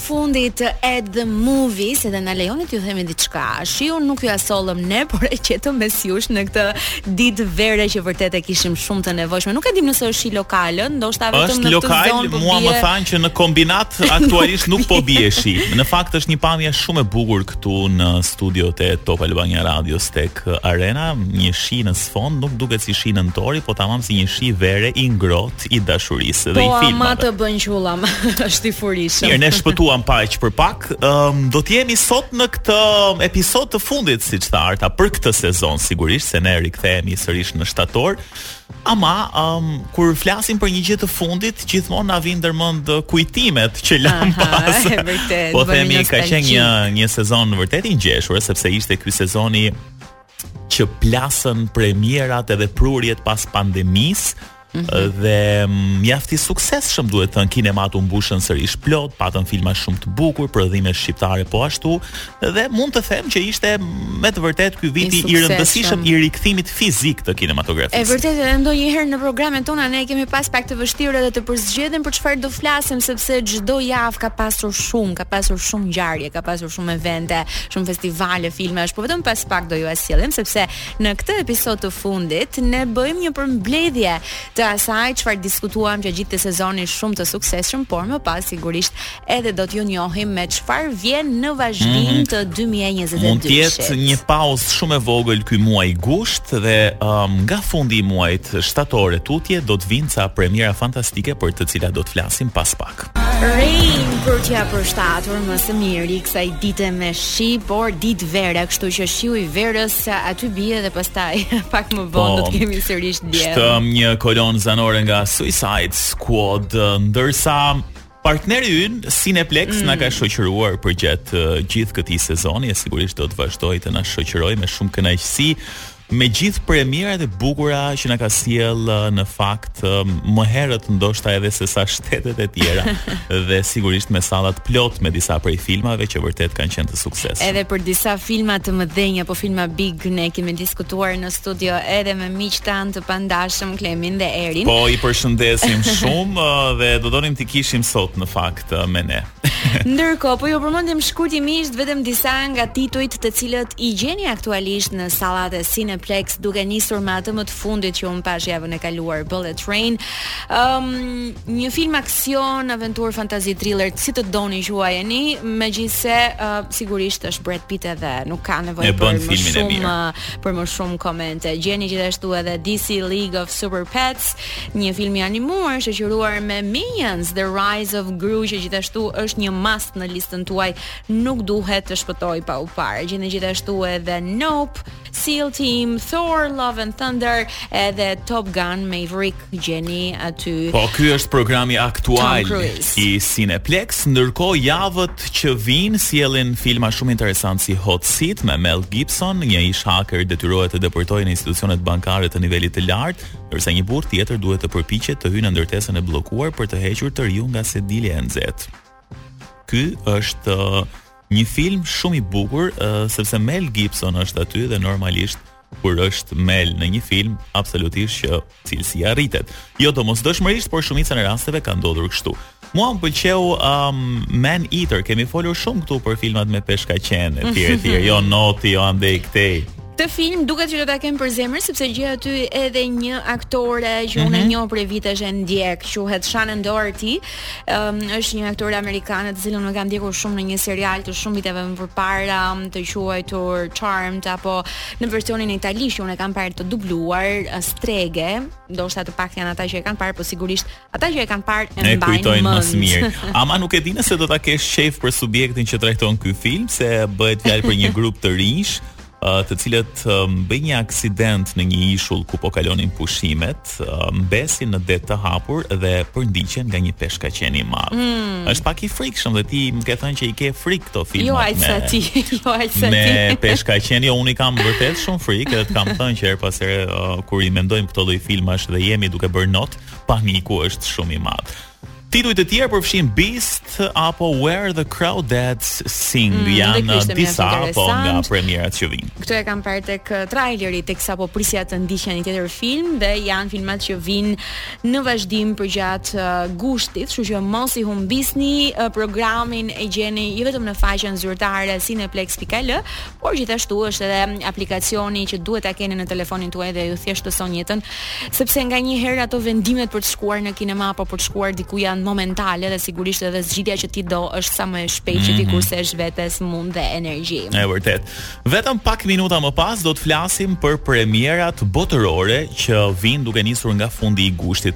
fundit At the Movies dhe na lejoni t'ju themi diçka. Shiun nuk jua sollëm ne, por e gjetëm me shiun në këtë ditë vere që vërtet e kishim shumë të nevojshme. Nuk e dim nëse është shi lokal, ndoshta vetëm në këtë zonë. Është lokal, mua më thanë që në kombinat aktualisht nuk po bie shi. Në fakt është një pamje shumë e bukur këtu në studiot e Top Albania Radios tek Arena, një shi në sfond, nuk duket si shi nëntori, po tamam si një shi vere i ngrohtë. i dashurisë dhe po, i filmave. Po ama të bën qullam, është i furishëm. Mirë, ne shpëtuam paq për pak. Um, do të jemi sot në këtë episod të fundit, siç tha Arta, për këtë sezon sigurisht se ne rikthehemi sërish në shtator. Ama um, kur flasim për një gjë të fundit, gjithmonë na vijnë ndërmend kujtimet që lëmë pas. Vërtet. Po themi ka qenë një një sezon vërtet i ngjeshur sepse ishte ky sezoni që plasën premierat edhe prurjet pas pandemisë, Mm -hmm. dhe mjaft i suksesshëm duhet thënë kinemat u mbushën sërish plot, patën filma shumë të bukur, prodhime shqiptare po ashtu dhe mund të them që ishte me të vërtetë ky viti i, i rëndësishëm i rikthimit fizik të kinematografisë. E vërtetë edhe ndonjëherë në programet tona ne kemi pas pak të vështirë edhe të përzgjedhim për çfarë do flasim sepse çdo javë ka pasur shumë, ka pasur shumë ngjarje, ka pasur shumë evente, shumë festivale filmash, po vetëm pas pak do jua sjellim sepse në këtë episod të fundit ne bëjmë një përmbledhje të asaj çfarë diskutuam gjatë gjithë sezonit shumë të suksesshëm, por më pas sigurisht edhe do t'ju njohim me çfarë vjen në vazhdim mm -hmm. të 2022. Mund të jetë një pauzë shumë e vogël ky muaj gusht dhe um, nga fundi i muajit shtator e tutje do të vinë ca premiera fantastike për të cilat do të flasim pas pak. Rain për t'iu përshtatur më së miri kësaj dite me shi, por ditë vere, kështu që shiu i verës aty bie dhe pastaj pak më vonë po, do të kemi sërish diell. Ishte një kolonë zanore nga Suicide Squad, ndërsa partneri ynë Cineplexx mm. na ka shoqëruar përgjatë uh, gjithë këtij sezoni, e sigurisht do të vazhdojë të na shoqërojë me shumë kënaqësi. me gjithë premierat e bukura që na ka sjellë në fakt më herët ndoshta edhe sesa shtetet e tjera dhe sigurisht me sallat plot me disa prej filmave që vërtet kanë qenë të suksesshëm. Edhe për disa filma të mëdhenj apo filma big ne kemi diskutuar në studio edhe me miqtë tanë të pandashëm Klemin dhe Erin. Po i përshëndesim shumë dhe do donim t'i kishim sot në fakt me ne. Ndërkohë, po ju përmendim shkurtimisht vetëm disa nga titujt të cilët i gjeni aktualisht në sallat e Cineplexx, duke nisur me atë më të fundit që unë pashë javën e kaluar, Bullet Train. Ëm um, një film aksion, aventurë, fantazi, thriller, si të doni quajeni, megjithëse uh, sigurisht është Brad Pitt edhe nuk ka nevojë për më shumë uh, për më shumë komente. Gjeni gjithashtu edhe DC League of Super Pets, Një film i animuar, shoqëruar me Minions, The Rise of Gru që gjithashtu është një must në listën tuaj, nuk duhet të shpëtojë pa u parë. Gjeni gjithashtu edhe Nope, Seal Team, Thor, Love and Thunder, edhe Top Gun Maverick gjeni aty. Po ky është programi aktual i Cineplex, ndërkohë javët që vijnë sjellin filma shumë interesantë si Hot Seat me Mel Gibson, një ish hacker detyrohet të depërtojë në institucionet bankare të nivelit të lartë, ndërsa një burrë tjetër duhet të përpiqet të hyjë në ndërtesën e bllokuar për të hequr të riun nga sedilja e nxehtë. Ky është uh, një film shumë i bukur uh, sepse Mel Gibson është aty dhe normalisht kur është Mel në një film, absolutisht që cilësia rritet. Jo domosdoshmërisht, por shumicën e rasteve ka ndodhur kështu. Mua më pëlqeu um, Man Eater, kemi folur shumë këtu për filmat me peshkaqenë, etj, etj, jo noti, jo andej këtej. Këtë film duket që do ta kem për zemër sepse gjej aty edhe një aktore që mm -hmm. unë e mhm. njoh prej vitesh e ndjek, quhet Shannen Doherty. Ëm um, është një aktore amerikane të cilën e kam ndjekur shumë në një serial të shumë viteve më parë, um, të quajtur Charmed apo në versionin italisht që unë e kam parë të dubluar, uh, Streghe, ndoshta të paktë janë ata që e kanë parë, por sigurisht Ata që e kanë parë e mbajnë mend. E kujtojnë më së miri. Ama nuk e di nëse do ta kesh qejf për subjektin që trajton ky film, se bëhet fjalë për një grup të rinjsh, të cilët bëjnë një aksident në një ishull ku po kalonin pushimet, mbesin në det të hapur dhe përndiqen nga një peshkaqen i madh. Mm. Është pak i frikshëm dhe ti më ke thënë që i ke frikë këto filma. Jo aq sa ti, jo aq sa ti. Me peshkaqenë jo, unë i kam vërtet shumë frikë dhe të kam thënë që herë pas here kur i mendojmë këto lloj filmash dhe jemi duke bërë not, Paniku është shumë i madh. Tituj të tjerë përfshijnë Beast apo Where the Crawdads Sing mm, janë disa nga premierat që vijnë. Këtë e kam parë tek uh, traileri teksa po prisja të ndiqja një tjetër film dhe janë filmat që vijnë në vazhdim përgjatë uh, gushtit, kështu që mos i humbisni uh, programin e gjeni jo vetëm në faqen zyrtare cineplex.al, por gjithashtu është edhe aplikacioni që duhet ta keni në telefonin tuaj dhe ju thjeshtëson jetën, sepse nganjëherë ato vendimet për të shkuar në kinema apo për të shkuar diku janë momentale dhe sigurisht edhe zgjidhja që ti do është sa më e shpejtë mm -hmm. që t'i mhm. kursesh vetes mund dhe energji. E vërtetë. Vetëm pak minuta më pas do të flasim për premierat botërore që vijnë duke nisur nga fundi i gushtit.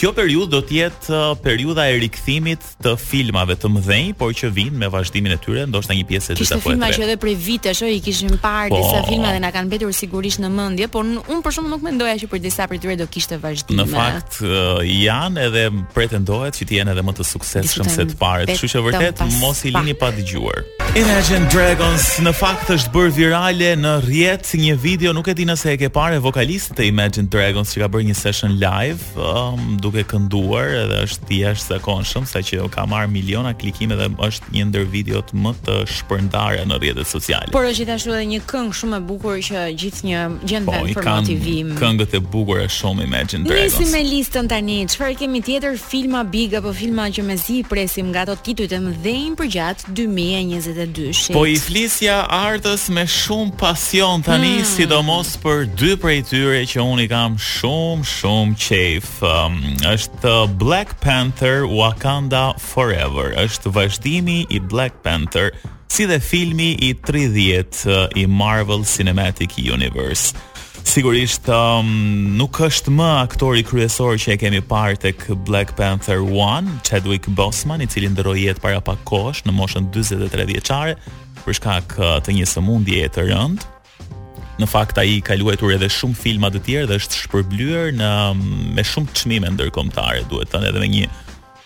Kjo periudhë do të jetë uh, periudha e rikthimit të filmave të mëdhenj, por që vijnë me vazhdimin e tyre, ndoshta një pjesë e dytë apo e tretë. Kishte filma që edhe prej vitesh i kishim parë po, disa filma dhe na kanë mbetur sigurisht në mendje, por unë për shembull nuk mendoja që për disa prej tyre do kishte vazhdim. Në fakt janë edhe pretendohet që të jenë edhe më të suksesshëm se të parët, kështu që vërtet mos i lini pa dëgjuar. Imagine Dragons në fakt është bërë virale në rrjet një video, nuk e di nëse e ke parë vokalistin e Imagine Dragons që ka bërë një session live um, duke kënduar edhe është i jashtëzakonshëm saqë ka marrë miliona klikime dhe është një ndër videot më të shpërndara në rrjetet sociale. Por është gjithashtu edhe një këngë shumë e bukur që gjithnjë gjen, po, vend për motivim. Po, këngët e bukura shumë Imagine Dragons. Nisim me listën tani. Çfarë kemi tjetër filma big apo filma që mezi i presim nga ato titujt e mëdhenj përgjatë 2022-shit? Po i flisja Artës me shumë pasion tani, hmm. sidomos për dy prej tyre që unë i kam shumë shumë qejf. Um, është Black Panther Wakanda Forever. Është vazhdimi i Black Panther si dhe filmi i 30 uh, i Marvel Cinematic Universe. Sigurisht um, nuk është më aktori kryesor që e kemi parë tek Black Panther 1, Chadwick Boseman, i cili ndërroi jetë para pak kohësh në moshën 43 vjeçare për shkak uh, të një sëmundjeje të rëndë. Në fakt ai ka luajtur edhe shumë filma të tjerë dhe është shpërblyer në me shumë çmime ndërkombëtare, duhet thënë edhe me një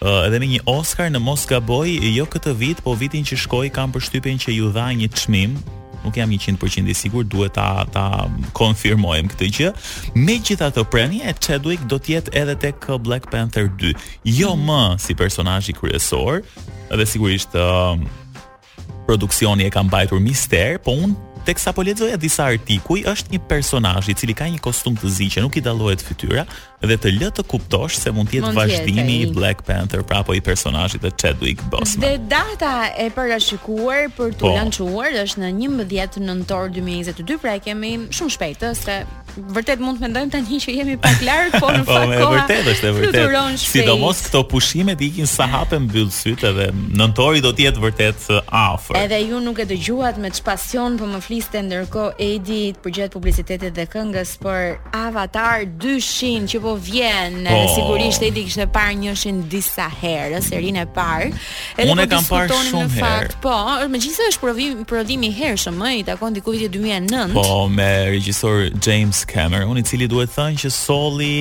edhe me një Oscar në mos gaboj, jo këtë vit, po vitin që shkoi kam përshtypjen që iu dha një çmim, nuk jam 100% i sigurt, duhet ta ta konfirmojmë këtë gjë. Megjithatë, prania e Chadwick do të jetë edhe tek Black Panther 2. Jo më si personazhi kryesor, dhe sigurisht uh, Produksioni e ka mbajtur mister, po unë teksa po lexoja disa artikuj, është një personazh i cili ka një kostum të zi që nuk i dallohet fytyra dhe të lë të kuptosh se mund të jetë vazhdimi i Black Panther pra apo i personazhit të Chadwick Boseman. Dhe data e parashikuar për t'u, po, lançuar është në 11 nëntor 2022, pra e kemi shumë shpejt, se vërtet mund të mendojmë tani që jemi pak larg, por në po, fakt koha. Po, vërtet është e vërtetë. Sidomos këto pushimet ikin sa hap e mbyll sytë edhe nëntori do të jetë vërtet afër. Edhe ju nuk e dëgjuat me ç'pasion po më fliste ndërkohë Edi përgjatë publicitetit dhe këngës për Avatar 2-shin që po vjen. Po. Sigurisht Edi kishte parë njëshin disa herë, serinë e parë. Edhe unë po e kam parë diskutonim shumë në herë. fakt, po, ë, megjithëse është prodhim prodhim i hershëm, ë, i takon diku vitit 2009. Po me regjisor James Cameron, i cili duhet thënë që solli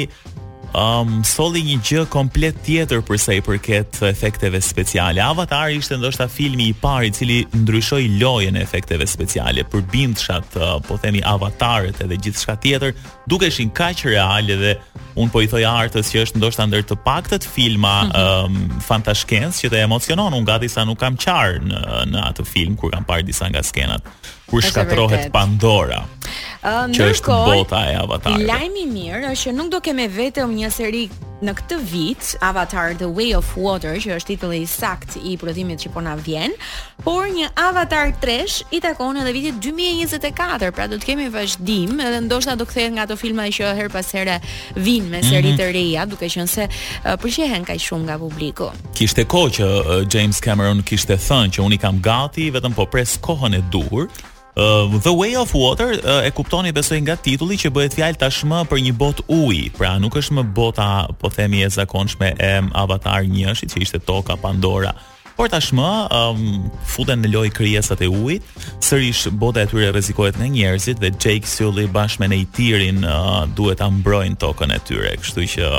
um, solli një gjë komplet tjetër për sa i përket efekteve speciale. Avatar ishte ndoshta filmi i parë i cili ndryshoi lojën e efekteve speciale, përbindëshat, uh, po themi avatarët edhe gjithçka tjetër, dukeshin kaq reale dhe unë po i thoj Artës që është ndoshta ndër të paktët filma mm -hmm. um, fantashkencë që të emocionon. Unë gati sa nuk kam qarë në në atë film kur kam parë disa nga skenat kur shkatërrohet Pandora. Uh, që është bota e Avatar. Lajmi i mirë është që nuk do kemi vetëm një seri në këtë vit Avatar The Way of Water, që është titulli i saktë i prodhimit që po na vjen, Por një Avatar 3 i takon edhe vitit 2024, pra do të kemi vazhdim, edhe ndoshta do kthehet nga ato filma që herë pas here vijnë me seri mhm. të reja, duke qenë se pëlqehen kaq shumë nga publiku. Kishte kohë që James Cameron kishte thënë që unë i kam gati, vetëm po pres kohën e duhur. Uh, The Way of Water uh, e kuptoni besoj nga titulli që bëhet fjalë tashmë për një botë uji. Pra nuk është më bota, po themi e zakonshme e Avatar 1-shit që ishte toka Pandora Por tashmë um, futen në lojë krijesat e ujit, sërish bota e tyre rrezikohet nga njerëzit dhe Jake Sully bashkë me Neitirin uh, duhet ta mbrojnë tokën e tyre, kështu që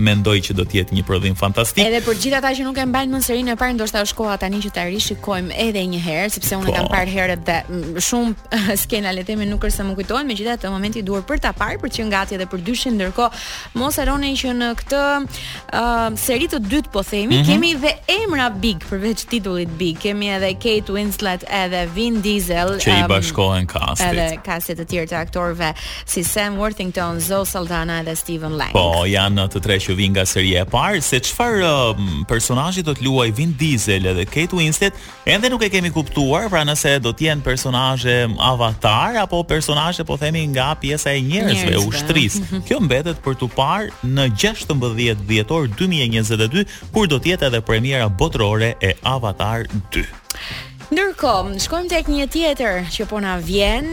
mendoj që do të jetë një prodhim fantastik. Edhe për gjithë ata që nuk e mbajnë mend serinë e parë, ndoshta është koha tani që ta rishikojmë edhe një herë, sepse unë po. e kam parë herët dhe mm, shumë skena le të themi nuk është se më kujtohen, megjithatë momenti i duhur për ta parë, për të qenë gati edhe për dyshin ndërkohë. Mos harroni që në këtë uh, seri të dytë po themi, mm -hmm. kemi dhe emra big përveç titullit big. Kemi edhe Kate Winslet edhe Vin Diesel që um, i bashkohen kastit. Edhe kastet e tjerë të aktorëve si Sam Worthington, Zoe Saldana edhe Stephen Lang. Po, janë të tre që vijnë nga seria e parë se çfarë um, personazhi do të luajë Vin Diesel edhe Kate Winslet Ende nuk e kemi kuptuar, pra nëse do të jenë personazhe avatar apo personazhe po themi nga pjesa e njerëzve, e ushtrisë. Mhm. Kjo mbetet për t'u parë në 16 dhjetor 2022, kur do të jetë edhe premiera botërore e Avatar 2. Ndërkohë, shkojmë tek një tjetër që po na vjen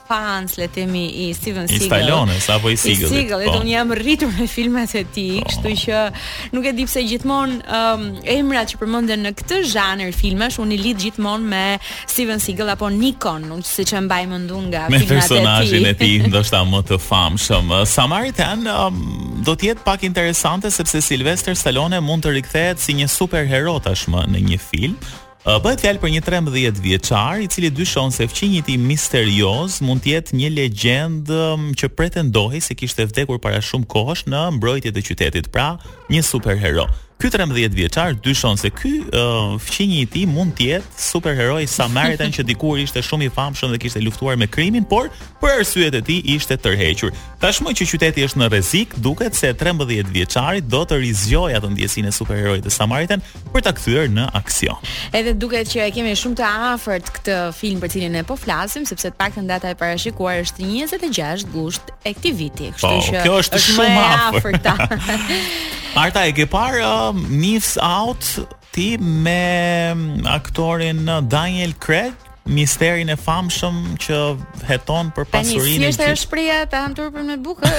fans le të themi i Steven Seagal. I Stallone-s apo i Seagal. I Seagal, po. unë jam rritur me filmat e tij, po. kështu që nuk e di pse gjithmonë um, emrat që përmenden në këtë zhanër filmash unë i lidh gjithmonë me Steven Seagal apo Nikon, unë siç e mbaj mend unë nga filmat e tij. Me personazhin e tij ndoshta më të famshëm. Uh, Samaritan um, do të jetë pak interesante sepse Sylvester Stallone mund të rikthehet si një superhero tashmë në një film Bëhet fjalë për një trembëdhjetë vjeçar, i cili dyshon se fqinji i tij misterioz mund të jetë një legjendë që pretendohej se kishte vdekur para shumë kohësh në mbrojtje të qytetit, pra një superhero. Ky trembëdhjetë vjeçar dyshon se ky uh, fqinji i tij mund të jetë superheroi Samaritan që dikur ishte shumë i famshëm dhe kishte luftuar me krimin, por për arsyet e tij ishte tërhequr. Tashmë që qyteti është në rrezik, duket se 13 vjeçari do të rizgjojë atë ndjesinë e superheroit te Samaritan për ta kthyer në aksion. Edhe duket që e kemi shumë të afërt këtë film për cilin ne po flasim, sepse të paktën data e parashikuar është 26 gusht e këtij viti, kështu po, që kjo është, është shumë e afërt. Arta e ke parë uh, Knives Out ti me mm, aktorin uh, Daniel Craig? misterin e famshëm që heton për pasurinë e gjithë. Tani si është shprehja ta ha turpin me bukë?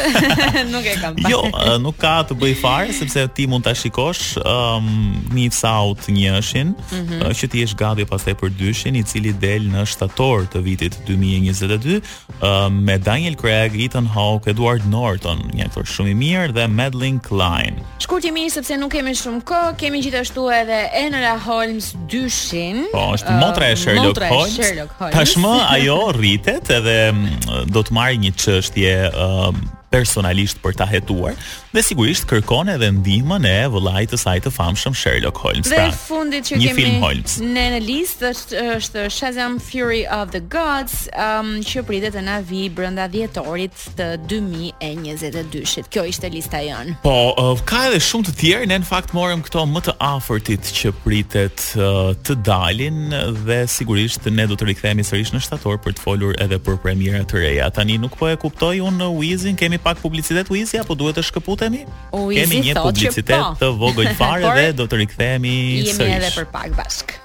nuk e kam parë. Jo, nuk ka të bëj fare sepse ti mund ta shikosh um Knives Out njëshin, mm -hmm. që të jesh gati pastaj për dyshin, i cili del në shtator të vitit 2022, Uh, me Daniel Craig, Ethan Hawke, Edward Norton, një aktor shumë i mirë dhe Madelyn Cline. Shkurtimisht sepse nuk kemi shumë kohë, kemi gjithashtu edhe Enola Holmes dyshin. Po, është uh, motra e Sherlock motra Holmes. Sherlock Holmes. Tashmë ajo rritet edhe mm, do të marrë një çështje uh, personalisht për ta hetuar. Dhe sigurisht kërkon edhe ndihmën e vëllait të saj të famshëm Sherlock Holmes. Dhe pra, e fundit që kemi film Holmes. Ne në listë është, është Shazam Fury of the Gods, um, që pritet të na vijë brenda dhjetorit të 2022-shit. Kjo ishte lista jonë. Po, uh, ka edhe shumë të tjerë, ne në fakt morëm këto më të afërtit që pritet të dalin dhe sigurisht ne do të rikthehemi sërish në shtator për të folur edhe për premiera të reja. Tani nuk po e kuptoj unë Wizin, kemi pak publicitet Wizi apo duhet të shkëputemi? Wizi kemi një publicitet po. të vogël fare dhe do të rikthehemi sërish. Jemi edhe për pak bashk.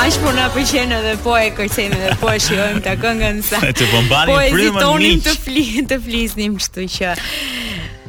Aq po na pëlqen edhe po e kërcejmë edhe po e shijojmë këtë këngën sa. Të bombani po frymën. Po e, të flisnim, të flisnim kështu që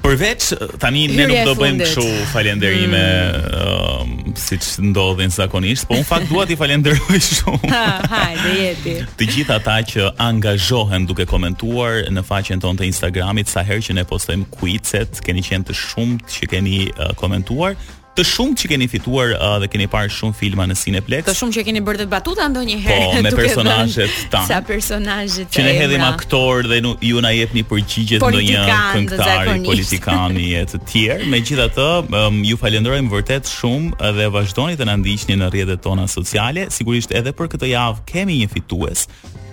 Përveç tani ne nuk do bëjmë kështu falënderime mm. uh, siç ndodhin zakonisht, po unë në fakt dua t'i falënderoj shumë. Ha, hajde jepi. Të gjithë ata që angazhohen duke komentuar në faqen tonë të Instagramit sa herë që ne postojmë quizet, keni qenë të shumtë që keni uh, komentuar, Të shumë që keni fituar uh, dhe keni parë shumë filma në Cineplex. Të shumë që keni bërë dhe batuta ndonjëherë. Po, me personazhet tanë. Sa personazhe të. Që ne hedhim aktor dhe nu, ju na jepni përgjigje të ndonjë këngëtari, politikani e të tjerë. Megjithatë, um, ju falenderojmë vërtet shumë dhe vazhdoni të na ndiqni në rrjetet tona sociale. Sigurisht edhe për këtë javë kemi një fitues.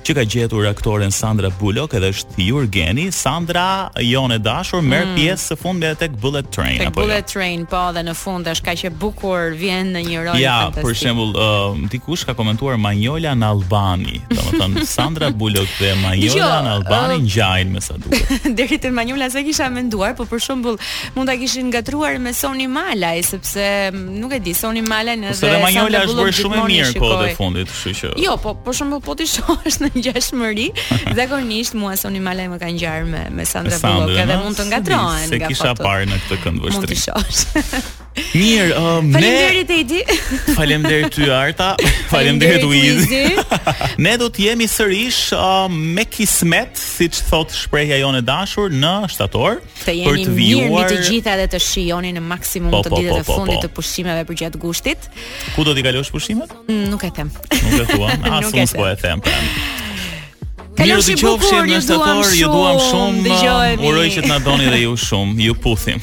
që ka gjetur aktoren Sandra Bullock edhe është Jurgeni, Sandra jonë e dashur merr mm. pjesë së fundmi edhe tek Bullet Train tek apo. Jo? Bullet jo? Train po dhe në fund është kaq e bukur, vjen në një rol ja, fantastik. Ja, për shembull, uh, dikush ka komentuar Manjola Nallbani, domethënë Sandra Bullock dhe Manjola jo, Nallbani uh, ngjajnë me sa duket. Deri te Manjola s'e kisha menduar, po për shembull, mund ta kishin ngatërruar me Soni Malaj sepse nuk e di, Soni Malaj dhe Sandra Bullock. Sandra Bullock është bërë shumë e mirë kohët e fundit. Kështu që Jo, po për shembull po t'i shohësh në ngjashmëri, zakonisht mua Soni Malaj më ka ngjar me me Sandra Bullock, edhe mund të ngatërrohen nga fotot. S'e kisha parë në këtë këndvështrim. Mund të shohësh. Mirë, uh, me Faleminderit Edi. Faleminderit ty Arta. Faleminderit Wizi. ne do të jemi sërish uh, me kismet, siç thot shprehja jonë e dashur në shtator të për të vijuar. Mirë të gjitha dhe të shijoni në maksimum po, të po, ditët po, e po, fundit po, po. të pushimeve përgjatë gushtit. Ku do t'i kaloni pushimet? Mm, nuk e them. Nuk e thua, as unë s'po e them. Pra. Kalofshi bukur, ju duam shumë, ju duam shumë. Uroj që të na doni dhe ju shumë, ju puthim.